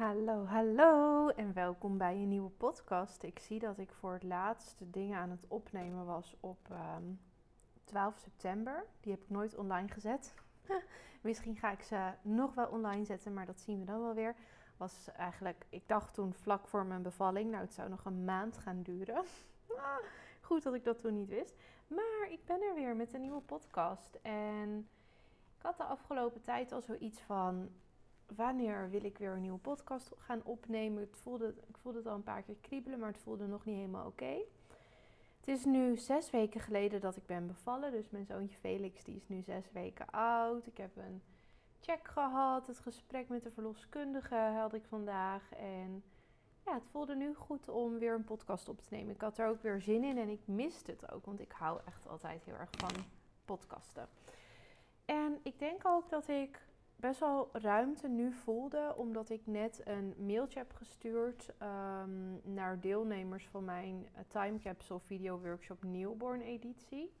Hallo, hallo en welkom bij een nieuwe podcast. Ik zie dat ik voor het laatste dingen aan het opnemen was op ehm 12 september. Die heb ik nooit online gezet. Misschien ga ik ze nog wel online zetten, maar dat zien we dan wel weer. Was eigenlijk, ik dacht toen vlak voor mijn bevalling, nou het zou nog een maand gaan duren. Ah, Goed dat ik dat toen niet wist. Maar ik ben er weer met een nieuwe podcast. En ik had de afgelopen tijd al zoiets van wanneer wil ik weer een nieuwe podcast gaan opnemen? Het voelde, ik voelde het al een paar keer kriebelen, maar het voelde nog niet helemaal oké. Het is nu zes weken geleden dat ik ben bevallen. Dus mijn zoontje Felix die is nu zes weken oud. Ik heb een check gehad. Het gesprek met de verloskundige had ik vandaag. En ja, het voelde nu goed om weer een podcast op te nemen. Ik had er ook weer zin in en ik miste het ook. Want ik hou echt altijd heel erg van podcasten. En ik denk ook dat ik best wel ruimte nu voelde, omdat ik net een mailtje heb gestuurd ehm, naar deelnemers van mijn eh, Time Capsule Video Workshop Newborn editie.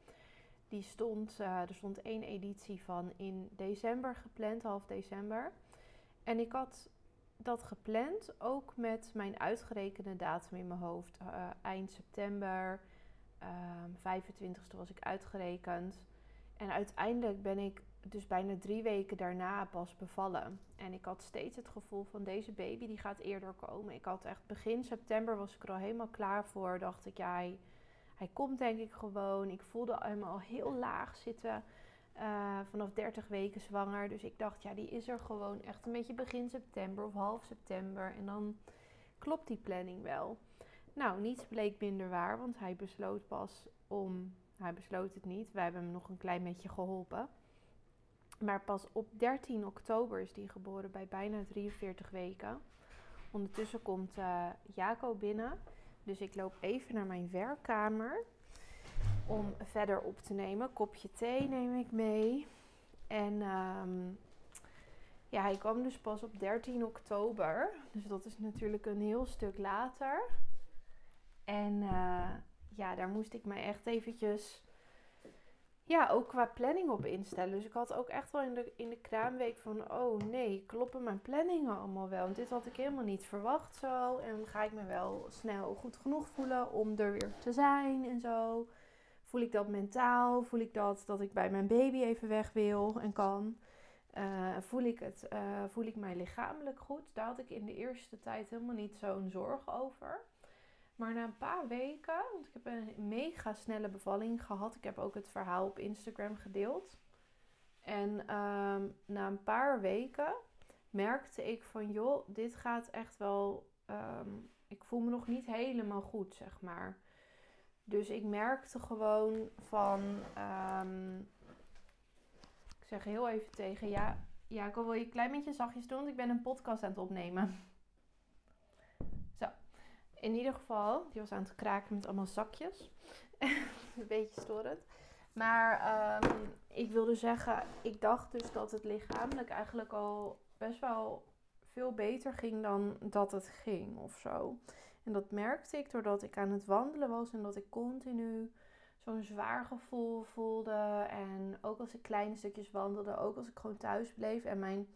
Die stond, eh, er stond één editie van in december gepland, half december. En ik had dat gepland ook met mijn uitgerekende datum in mijn hoofd. eh, eind september, ehm 25e was ik uitgerekend. En uiteindelijk ben ik dus bijna drie weken daarna pas bevallen. En ik had steeds het gevoel van deze baby die gaat eerder komen. Ik had echt begin september was ik er al helemaal klaar voor. Dacht ik, ja, hij, komt denk ik gewoon. Ik voelde hem al heel laag zitten. eh, vanaf 30 weken zwanger. Dus ik dacht, ja, die is er gewoon echt een beetje begin september of half september. En dan klopt die planning wel. Nou, niets bleek minder waar, want hij besloot pas om. Hij besloot het niet. Wij hebben hem nog een klein beetje geholpen. Maar pas op 13 oktober is die geboren bij bijna 43 weken. Ondertussen komt eh Jaco binnen. Dus ik loop even naar mijn werkkamer om verder op te nemen. Kopje thee neem ik mee. En ehm, ja, hij kwam dus pas op 13 oktober. Dus dat is natuurlijk een heel stuk later. En eh, ja, daar moest ik mij echt eventjes ja, ook qua planning op instellen. Dus ik had ook echt wel in de, in de kraamweek van... oh nee, kloppen mijn planningen allemaal wel? Want dit had ik helemaal niet verwacht zo. En ga ik me wel snel goed genoeg voelen om er weer te zijn en zo? Voel ik dat mentaal? Voel ik dat dat ik bij mijn baby even weg wil en kan? Eh, voel, ik het, eh, voel ik mij lichamelijk goed? Daar had ik in de eerste tijd helemaal niet zo'n zorg over. Maar na een paar weken, want ik heb een mega snelle bevalling gehad. Ik heb ook het verhaal op Instagram gedeeld. En ehm, na een paar weken merkte ik van, joh, dit gaat echt wel. ehm, ik voel me nog niet helemaal goed, zeg maar. Dus ik merkte gewoon van. ehm, ik zeg heel even tegen, ja, ja, ik wil je een klein beetje zachtjes doen, want ik ben een podcast aan het opnemen. In ieder geval, die was aan het kraken met allemaal zakjes. een beetje storend. Maar ehm, ik wilde zeggen, ik dacht dus dat het lichamelijk eigenlijk al best wel veel beter ging dan dat het ging of zo. En dat merkte ik doordat ik aan het wandelen was en dat ik continu zo'n zwaar gevoel voelde. En ook als ik kleine stukjes wandelde, ook als ik gewoon thuis bleef. En mijn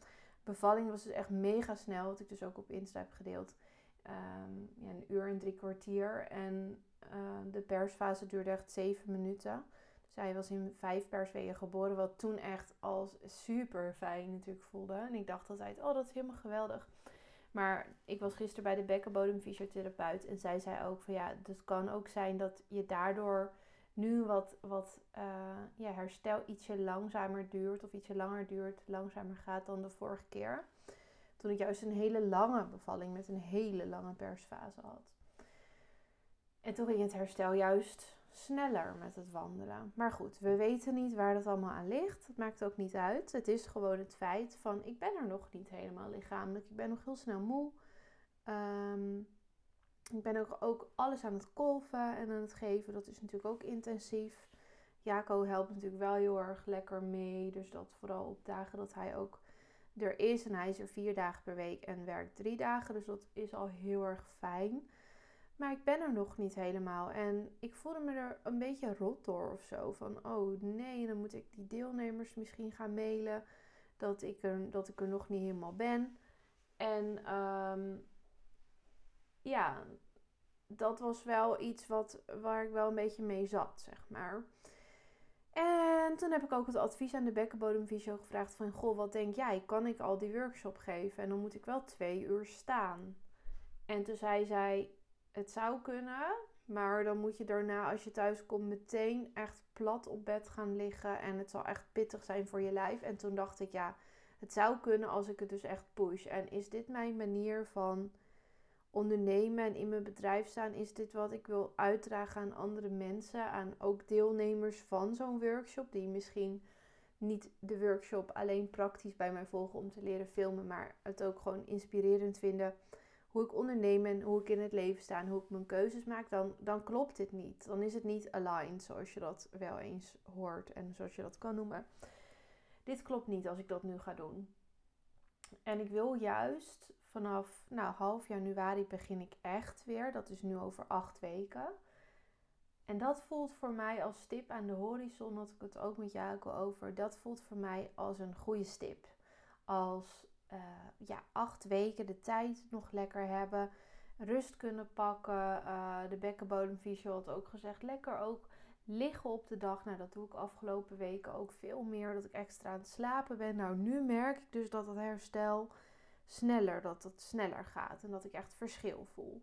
bevalling was dus echt mega snel, wat ik dus ook op Insta heb gedeeld. Ehm, ja, een uur en drie kwartier. En eh, de persfase duurde echt zeven minuten. Dus hij was in vijf persweken geboren, wat toen echt als super fijn natuurlijk voelde. En ik dacht altijd, oh dat is helemaal geweldig. Maar ik was gisteren bij de bekkenbodemfysiotherapeut en zij zei ook van ja, het kan ook zijn dat je daardoor nu wat, wat eh, ja, herstel ietsje langzamer duurt of ietsje langer duurt, langzamer gaat dan de vorige keer. Toen ik juist een hele lange bevalling met een hele lange persfase had. En toen ging het herstel juist sneller met het wandelen. Maar goed, we weten niet waar dat allemaal aan ligt. Het maakt ook niet uit. Het is gewoon het feit van ik ben er nog niet helemaal lichamelijk. Ik ben nog heel snel moe. Ehm, ik ben ook, ook alles aan het kolven en aan het geven. Dat is natuurlijk ook intensief. Jaco helpt natuurlijk wel heel erg lekker mee. Dus dat vooral op dagen dat hij ook er is. En hij is er vier dagen per week en werkt drie dagen. Dus dat is al heel erg fijn. Maar ik ben er nog niet helemaal. En ik voelde me er een beetje rot door of zo. Van, oh nee, dan moet ik die deelnemers misschien gaan mailen. Dat ik er, dat ik er nog niet helemaal ben. En ehm, ja, dat was wel iets wat, waar ik wel een beetje mee zat, zeg maar. En toen heb ik ook het advies aan de bekkenbodemvisio gevraagd van... Goh, wat denk jij? Kan ik al die workshop geven? En dan moet ik wel twee uur staan. En toen zei zij, het zou kunnen... Maar dan moet je daarna, als je thuis komt, meteen echt plat op bed gaan liggen. En het zal echt pittig zijn voor je lijf. En toen dacht ik, ja, het zou kunnen als ik het dus echt push. En is dit mijn manier van ondernemen en in mijn bedrijf staan? Is dit wat ik wil uitdragen aan andere mensen? Aan ook deelnemers van zo'n workshop, die misschien niet de workshop alleen praktisch bij mij volgen om te leren filmen, maar het ook gewoon inspirerend vinden hoe ik onderneem en hoe ik in het leven sta en hoe ik mijn keuzes maak, dan, dan klopt dit niet. Dan is het niet aligned, zoals je dat wel eens hoort en zoals je dat kan noemen. Dit klopt niet als ik dat nu ga doen. En ik wil juist vanaf nou, half januari begin ik echt weer. Dat is nu over acht weken. En dat voelt voor mij als stip aan de horizon, dat ik het ook met Jaco over. Dat voelt voor mij als een goede stip. Als uh, ja, acht weken de tijd nog lekker hebben. Rust kunnen pakken. Uh, de bekkenbodemfysio had ook gezegd. Lekker ook liggen op de dag. Nou, dat doe ik afgelopen weken ook veel meer. Dat ik extra aan het slapen ben. Nou, nu merk ik dus dat het herstel sneller, dat het sneller gaat. En dat ik echt verschil voel.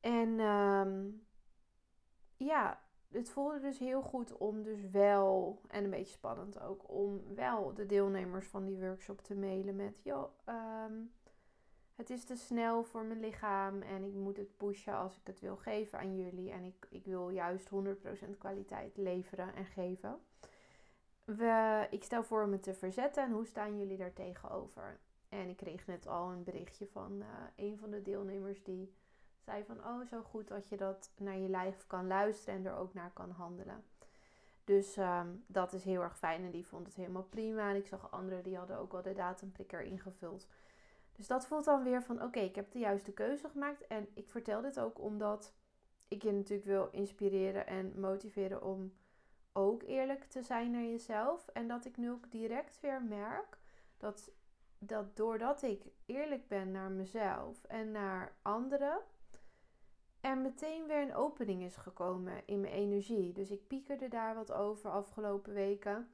En um, ja, het voelde dus heel goed om dus wel, en een beetje spannend ook, om wel de deelnemers van die workshop te mailen met, joh, ehm, het is te snel voor mijn lichaam en ik moet het pushen als ik het wil geven aan jullie. En ik, ik wil juist 100% kwaliteit leveren en geven. We, ik stel voor me te verzetten en hoe staan jullie daar tegenover? En ik kreeg net al een berichtje van uh, een van de deelnemers die zei van, oh zo goed dat je dat naar je lijf kan luisteren en er ook naar kan handelen. Dus um, dat is heel erg fijn en die vond het helemaal prima. En ik zag anderen die hadden ook wel de datumprikker ingevuld. Dus dat voelt dan weer van, oké, ik heb de juiste keuze gemaakt. En ik vertel dit ook omdat ik je natuurlijk wil inspireren en motiveren om ook eerlijk te zijn naar jezelf. En dat ik nu ook direct weer merk dat, dat doordat ik eerlijk ben naar mezelf en naar anderen, er meteen weer een opening is gekomen in mijn energie. Dus ik piekerde daar wat over afgelopen weken.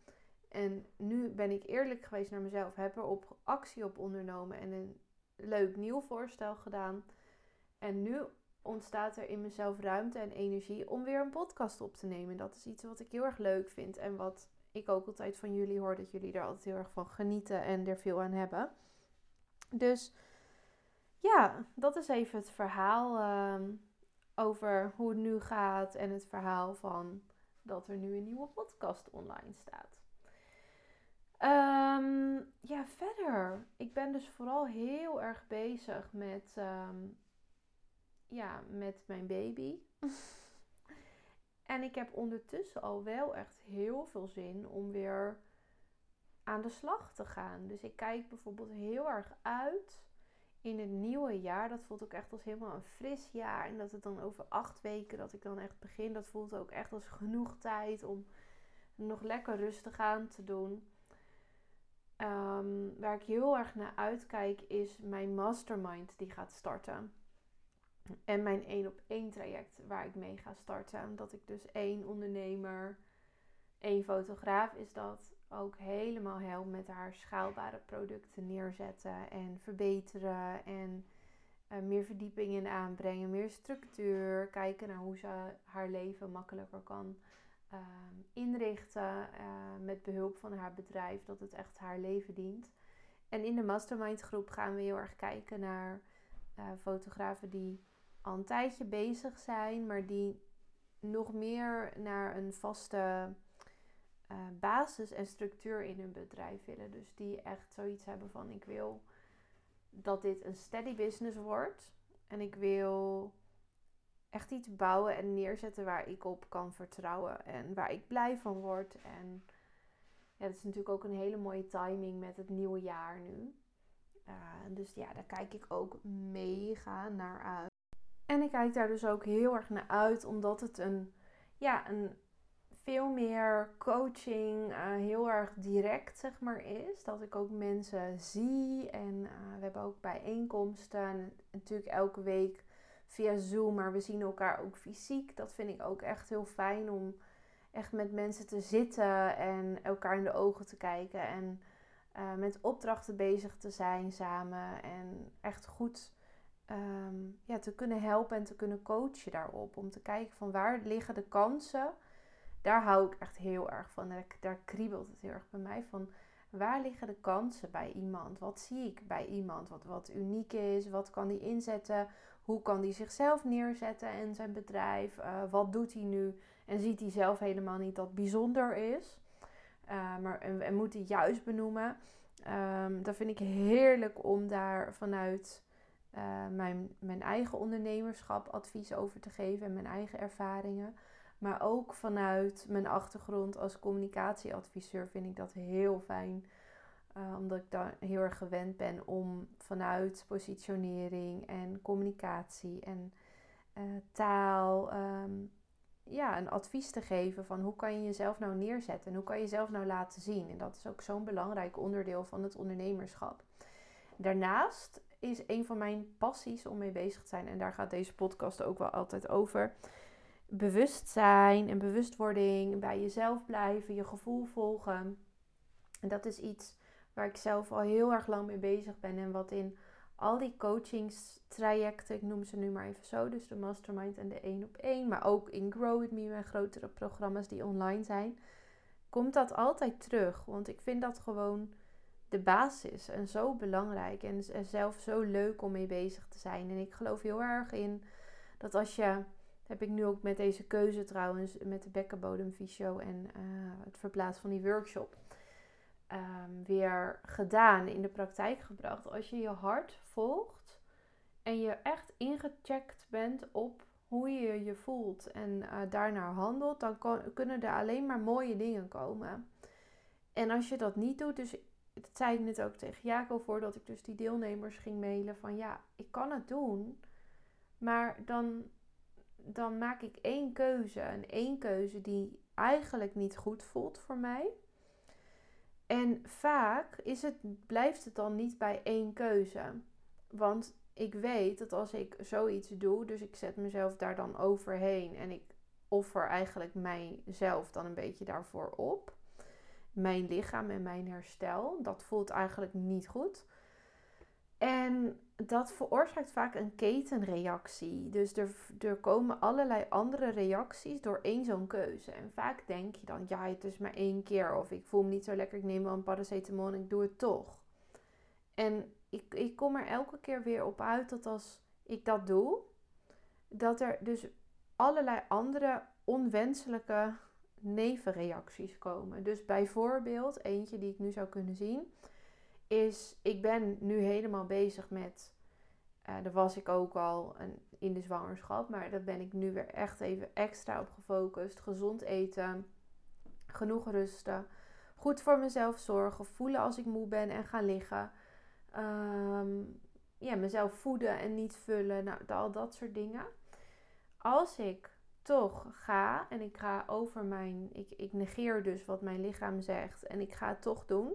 En nu ben ik eerlijk geweest naar mezelf, heb er op actie op ondernomen en een leuk nieuw voorstel gedaan. En nu ontstaat er in mezelf ruimte en energie om weer een podcast op te nemen. Dat is iets wat ik heel erg leuk vind en wat ik ook altijd van jullie hoor dat jullie er altijd heel erg van genieten en er veel aan hebben. Dus ja, dat is even het verhaal. Uh, over hoe het nu gaat en het verhaal van dat er nu een nieuwe podcast online staat. Um, ja, verder. Ik ben dus vooral heel erg bezig met, um, ja, met mijn baby. en ik heb ondertussen al wel echt heel veel zin om weer aan de slag te gaan. Dus ik kijk bijvoorbeeld heel erg uit in het nieuwe jaar. Dat voelt ook echt als helemaal een fris jaar. En dat het dan over acht weken dat ik dan echt begin. Dat voelt ook echt als genoeg tijd om nog lekker rustig aan te doen. Um, waar ik heel erg naar uitkijk is mijn mastermind die gaat starten. En mijn één op één traject waar ik mee ga starten. Dat ik dus één ondernemer, één fotograaf is dat ook helemaal helpt met haar schaalbare producten neerzetten en verbeteren. En uh, meer verdieping in aanbrengen, meer structuur. Kijken naar hoe ze haar leven makkelijker kan uh, inrichten. Uh, met behulp van haar bedrijf, dat het echt haar leven dient. En in de mastermind groep gaan we heel erg kijken naar eh, fotografen die al een tijdje bezig zijn, maar die nog meer naar een vaste uh, basis en structuur in hun bedrijf willen. Dus die echt zoiets hebben van ik wil dat dit een steady business wordt. En ik wil echt iets bouwen en neerzetten waar ik op kan vertrouwen. En waar ik blij van word. En ja, dat is natuurlijk ook een hele mooie timing met het nieuwe jaar nu. Uh, dus ja, daar kijk ik ook mega naar uit. En ik kijk daar dus ook heel erg naar uit, omdat het een, ja, een veel meer coaching uh, heel erg direct, zeg maar, is. Dat ik ook mensen zie. En uh, we hebben ook bijeenkomsten. Natuurlijk elke week via Zoom, maar we zien elkaar ook fysiek. Dat vind ik ook echt heel fijn om echt met mensen te zitten en elkaar in de ogen te kijken. En uh, met opdrachten bezig te zijn samen. En echt goed um, ja, te kunnen helpen en te kunnen coachen daarop. Om te kijken van waar liggen de kansen. Daar hou ik echt heel erg van. Daar, kriebelt het heel erg bij mij van. Waar liggen de kansen bij iemand? Wat zie ik bij iemand? Wat, wat uniek is? Wat kan die inzetten? Hoe kan die zichzelf neerzetten en zijn bedrijf? Uh, wat doet hij nu? En ziet hij zelf helemaal niet dat bijzonder is? Uh, maar, en, en, moet hij juist benoemen. Um, dat vind ik heerlijk om daar vanuit uh, mijn, mijn eigen ondernemerschap advies over te geven en mijn eigen ervaringen. Maar ook vanuit mijn achtergrond als communicatieadviseur vind ik dat heel fijn. Uh, omdat ik daar heel erg gewend ben om vanuit positionering en communicatie en uh, taal um, ja, een advies te geven van hoe kan je jezelf nou neerzetten en hoe kan je jezelf nou laten zien. En dat is ook zo'n belangrijk onderdeel van het ondernemerschap. Daarnaast is een van mijn passies om mee bezig te zijn. En daar gaat deze podcast ook wel altijd over. Bewustzijn en bewustwording, bij jezelf blijven, je gevoel volgen. En dat is iets waar ik zelf al heel erg lang mee bezig ben. En wat in al die coachingstrajecten, ik noem ze nu maar even zo, dus de mastermind en de één op één, maar ook in Grow With Me, mijn grotere programma's die online zijn, komt dat altijd terug. Want ik vind dat gewoon de basis en zo belangrijk en zelf zo leuk om mee bezig te zijn. En ik geloof heel erg in dat als je, heb ik nu ook met deze keuze trouwens, met de bekkenbodemfysio en uh, het verplaatsen van die workshop, um, weer gedaan, in de praktijk gebracht. Als je je hart volgt en je echt ingecheckt bent op hoe je je voelt en uh, daarnaar handelt, dan kunnen er alleen maar mooie dingen komen. En als je dat niet doet, dus dat zei ik net ook tegen Jaco voordat ik dus die deelnemers ging mailen van ja, ik kan het doen, maar dan, dan maak ik één keuze en één keuze die eigenlijk niet goed voelt voor mij. En vaak is het, blijft het dan niet bij één keuze. Want ik weet dat als ik zoiets doe, dus ik zet mezelf daar dan overheen en ik offer eigenlijk mijzelf dan een beetje daarvoor op mijn lichaam en mijn herstel. Dat voelt eigenlijk niet goed. En dat veroorzaakt vaak een ketenreactie. Dus er, er komen allerlei andere reacties door één zo'n keuze. En vaak denk je dan, ja, het is maar één keer. Of ik voel me niet zo lekker, ik neem wel een paracetamol en ik doe het toch. En ik, ik kom er elke keer weer op uit dat als ik dat doe, dat er dus allerlei andere onwenselijke nevenreacties komen. Dus bijvoorbeeld, eentje die ik nu zou kunnen zien, is ik ben nu helemaal bezig met, uh, daar was ik ook al in de zwangerschap, maar daar ben ik nu weer echt even extra op gefocust. Gezond eten, genoeg rusten, goed voor mezelf zorgen, voelen als ik moe ben en gaan liggen. Ehm, ja, mezelf voeden en niet vullen, nou, al dat soort dingen. Als ik toch ga en ik ga over mijn, ik, ik negeer dus wat mijn lichaam zegt en ik ga het toch doen,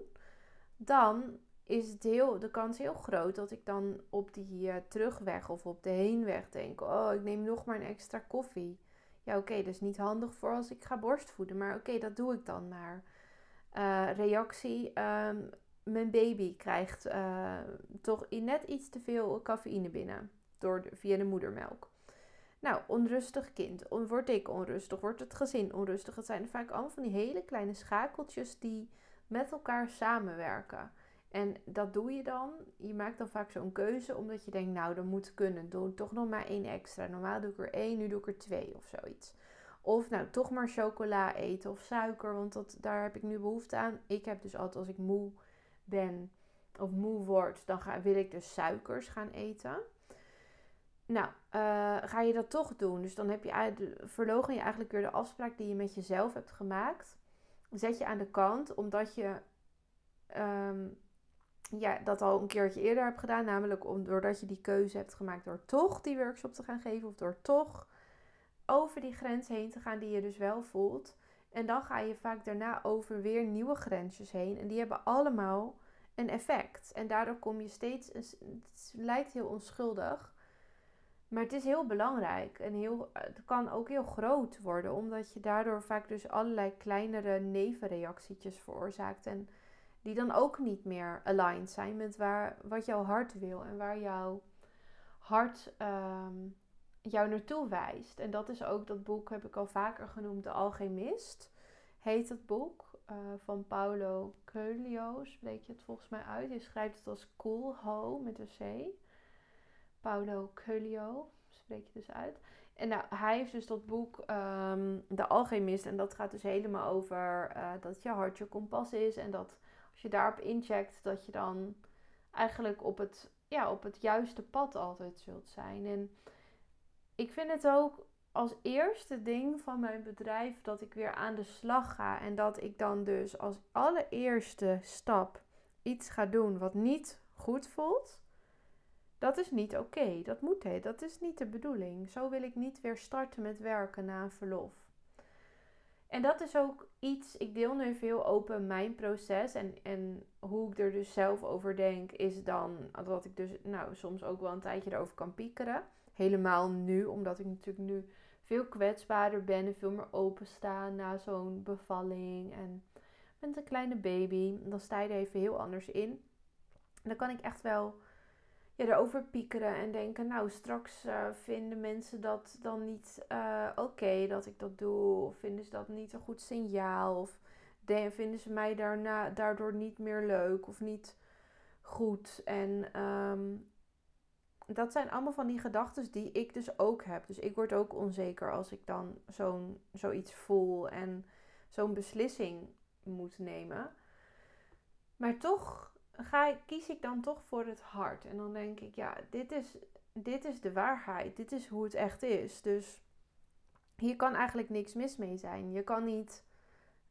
dan is het heel, de kans heel groot dat ik dan op die uh, terugweg of op de heenweg denk, oh ik neem nog maar een extra koffie. Ja oké, dat is niet handig voor als ik ga borstvoeden, maar oké, dat doe ik dan maar. Uh, reactie, um, mijn baby krijgt uh, toch net iets te veel cafeïne binnen door via de moedermelk. Nou, onrustig kind. Word ik onrustig? Wordt het gezin onrustig? Het zijn vaak allemaal van die hele kleine schakeltjes die met elkaar samenwerken. En dat doe je dan. Je maakt dan vaak zo'n keuze omdat je denkt, nou, dat moet kunnen. Doe toch nog maar één extra. Normaal doe ik er één, nu doe ik er twee of zoiets. Of nou, toch maar chocola eten of suiker, want dat, daar heb ik nu behoefte aan. Ik heb dus altijd als ik moe ben of moe word, dan ga, wil ik dus suikers gaan eten. Nou, uh, ga je dat toch doen? Dus dan heb je verlogen je eigenlijk weer de afspraak die je met jezelf hebt gemaakt. Zet je aan de kant, omdat je um, ja, dat al een keertje eerder hebt gedaan. Namelijk om, doordat je die keuze hebt gemaakt door toch die workshop te gaan geven. Of door toch over die grens heen te gaan die je dus wel voelt. En dan ga je vaak daarna over weer nieuwe grensjes heen. En die hebben allemaal een effect. En daardoor kom je steeds. Het lijkt heel onschuldig. Maar het is heel belangrijk. En heel, het kan ook heel groot worden. Omdat je daardoor vaak dus allerlei kleinere nevenreactietjes veroorzaakt. En die dan ook niet meer aligned zijn met waar, wat jouw hart wil. En waar jouw hart um, jou naartoe wijst. En dat is ook dat boek, heb ik al vaker genoemd, De Alchemist. Heet het boek. Uh, van Paulo Coelho, spreek je het volgens mij uit. Je schrijft het als Coolho met een C. Paulo Coelho spreek je dus uit. En nou, hij heeft dus dat boek um, De Alchemist. En dat gaat dus helemaal over uh, dat je hart je kompas is. En dat als je daarop incheckt, dat je dan eigenlijk op het, ja, op het juiste pad altijd zult zijn. En ik vind het ook als eerste ding van mijn bedrijf dat ik weer aan de slag ga. En dat ik dan dus als allereerste stap iets ga doen wat niet goed voelt. Dat is niet oké. Dat moet he. Dat is niet de bedoeling. Zo wil ik niet weer starten met werken na een verlof. En dat is ook iets, ik deel nu veel open mijn proces en, en hoe ik er dus zelf over denk, is dan dat ik dus nou, soms ook wel een tijdje erover kan piekeren. Helemaal nu, omdat ik natuurlijk nu veel kwetsbaarder ben en veel meer openstaan na zo'n bevalling. En met een kleine baby, dan sta je er even heel anders in. En dan kan ik echt wel ja, erover piekeren en denken, nou straks uh, vinden mensen dat dan niet uh, oké dat ik dat doe. Of vinden ze dat niet een goed signaal. Of vinden ze mij daarna, daardoor niet meer leuk of niet goed. En um, dat zijn allemaal van die gedachten die ik dus ook heb. Dus ik word ook onzeker als ik dan zo'n, zoiets voel en zo'n beslissing moet nemen. Maar toch ga, kies ik dan toch voor het hart. En dan denk ik, ja, dit is, dit is de waarheid. Dit is hoe het echt is. Dus hier kan eigenlijk niks mis mee zijn. Je kan niet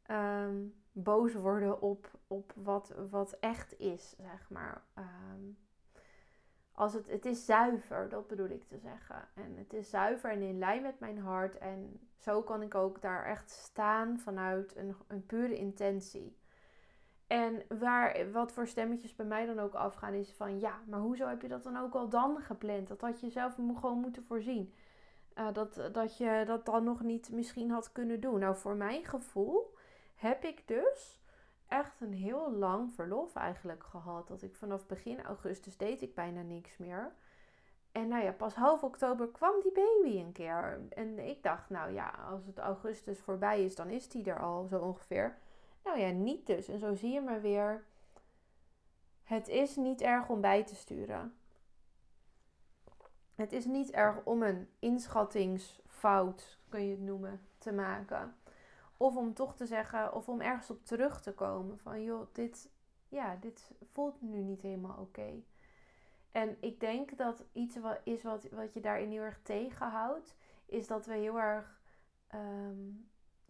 ehm, boos worden op, op wat, wat echt is, zeg maar. Um, als het, het is zuiver, dat bedoel ik te zeggen. En het is zuiver en in lijn met mijn hart. En zo kan ik ook daar echt staan vanuit een, een pure intentie. En waar, wat voor stemmetjes bij mij dan ook afgaan, is van ja, maar hoezo heb je dat dan ook al dan gepland? Dat had je zelf gewoon moeten voorzien. Uh, dat, dat je dat dan nog niet misschien had kunnen doen. Nou, voor mijn gevoel heb ik dus echt een heel lang verlof eigenlijk gehad. Dat ik vanaf begin augustus deed ik bijna niks meer. En nou ja, pas half oktober kwam die baby een keer. En ik dacht, nou ja, als het augustus voorbij is, dan is die er al zo ongeveer. Nou ja, niet dus. En zo zie je maar weer. Het is niet erg om bij te sturen. Het is niet erg om een inschattingsfout, kun je het noemen, te maken. Of om toch te zeggen, of om ergens op terug te komen. Van joh, dit, ja, dit voelt nu niet helemaal oké. En ik denk dat iets wat is wat, wat je daarin heel erg tegenhoudt, is dat we heel erg, ehm,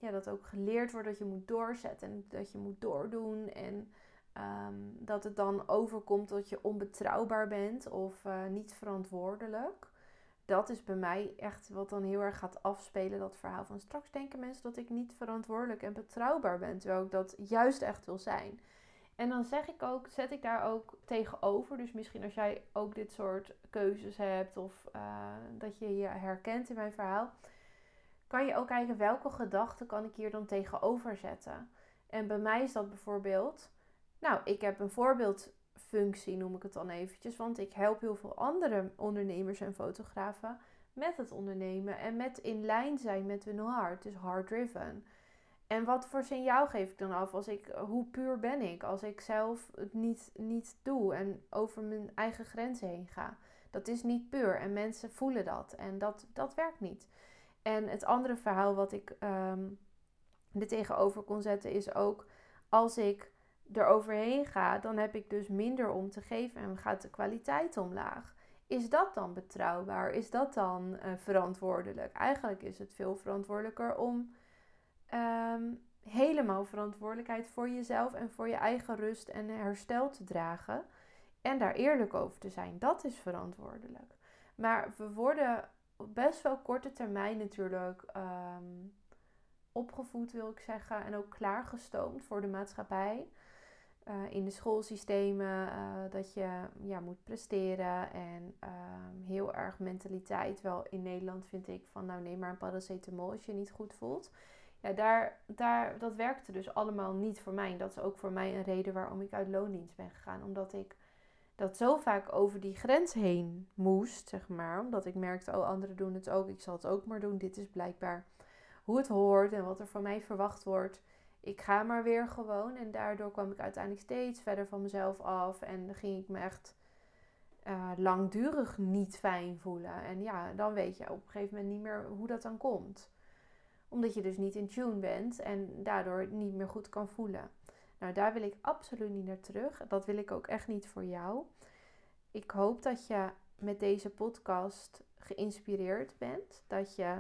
ja, dat ook geleerd wordt dat je moet doorzetten en dat je moet doordoen. En ehm, dat het dan overkomt dat je onbetrouwbaar bent of uh, niet verantwoordelijk dat is bij mij echt wat dan heel erg gaat afspelen. Dat verhaal van straks denken mensen dat ik niet verantwoordelijk en betrouwbaar ben. Terwijl ik dat juist echt wil zijn. En dan zeg ik ook, zet ik daar ook tegenover. Dus misschien als jij ook dit soort keuzes hebt of uh, dat je je herkent in mijn verhaal. Kan je ook kijken welke gedachten kan ik hier dan tegenover zetten. En bij mij is dat bijvoorbeeld. Nou, ik heb een voorbeeld functie, noem ik het dan eventjes. Want ik help heel veel andere ondernemers en fotografen met het ondernemen en met in lijn zijn met hun hart. Dus hard driven. En wat voor signaal geef ik dan af als ik, hoe puur ben ik als ik zelf het niet, niet doe en over mijn eigen grenzen heen ga? Dat is niet puur en mensen voelen dat en dat, dat werkt niet. En het andere verhaal wat ik um, er tegenover kon zetten is ook als ik eroverheen ga, dan heb ik dus minder om te geven en gaat de kwaliteit omlaag. Is dat dan betrouwbaar? Is dat dan uh, verantwoordelijk? Eigenlijk is het veel verantwoordelijker om um, helemaal verantwoordelijkheid voor jezelf en voor je eigen rust en herstel te dragen. En daar eerlijk over te zijn. Dat is verantwoordelijk. Maar we worden best wel korte termijn natuurlijk um, opgevoed, wil ik zeggen, en ook klaargestoomd voor de maatschappij. Uh, in de schoolsystemen, uh, dat je ja, moet presteren en uh, heel erg mentaliteit. Wel in Nederland vind ik van nou neem maar een paracetamol als je je niet goed voelt. Ja, daar, daar, dat werkte dus allemaal niet voor mij. En dat is ook voor mij een reden waarom ik uit loondienst ben gegaan. Omdat ik dat zo vaak over die grens heen moest, zeg maar. Omdat ik merkte, oh anderen doen het ook, ik zal het ook maar doen. Dit is blijkbaar hoe het hoort en wat er van mij verwacht wordt. Ik ga maar weer gewoon. En daardoor kwam ik uiteindelijk steeds verder van mezelf af. En ging ik me echt uh, langdurig niet fijn voelen. En ja, dan weet je op een gegeven moment niet meer hoe dat dan komt. Omdat je dus niet in tune bent en daardoor niet meer goed kan voelen. Nou, daar wil ik absoluut niet naar terug. Dat wil ik ook echt niet voor jou. Ik hoop dat je met deze podcast geïnspireerd bent. Dat je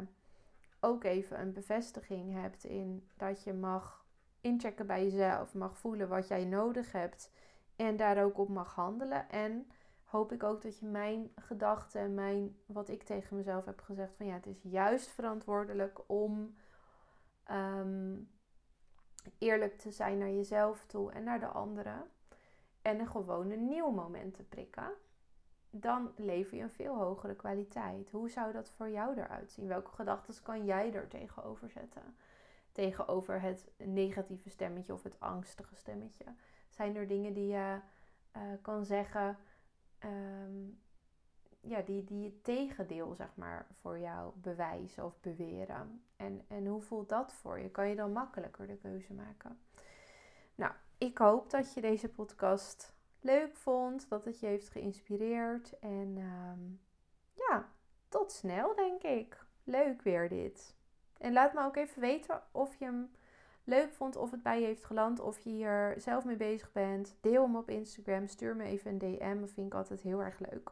ook even een bevestiging hebt in dat je mag inchecken bij jezelf, mag voelen wat jij nodig hebt en daar ook op mag handelen. En hoop ik ook dat je mijn gedachten, mijn, wat ik tegen mezelf heb gezegd, van ja, het is juist verantwoordelijk om ehm, eerlijk te zijn naar jezelf toe en naar de anderen. En een gewoon een nieuw moment te prikken. Dan lever je een veel hogere kwaliteit. Hoe zou dat voor jou eruit zien? Welke gedachten kan jij er tegenover zetten? Tegenover het negatieve stemmetje of het angstige stemmetje. Zijn er dingen die je uh, kan zeggen um, ja, die, die het tegendeel, zeg maar, voor jou bewijzen of beweren. En, en hoe voelt dat voor je? Kan je dan makkelijker de keuze maken? Nou, ik hoop dat je deze podcast leuk vond, dat het je heeft geïnspireerd. En um, ja, tot snel, denk ik. Leuk weer dit. En laat me ook even weten of je hem leuk vond, of het bij je heeft geland, of je hier zelf mee bezig bent. Deel hem op Instagram, stuur me even een DM, dat vind ik altijd heel erg leuk.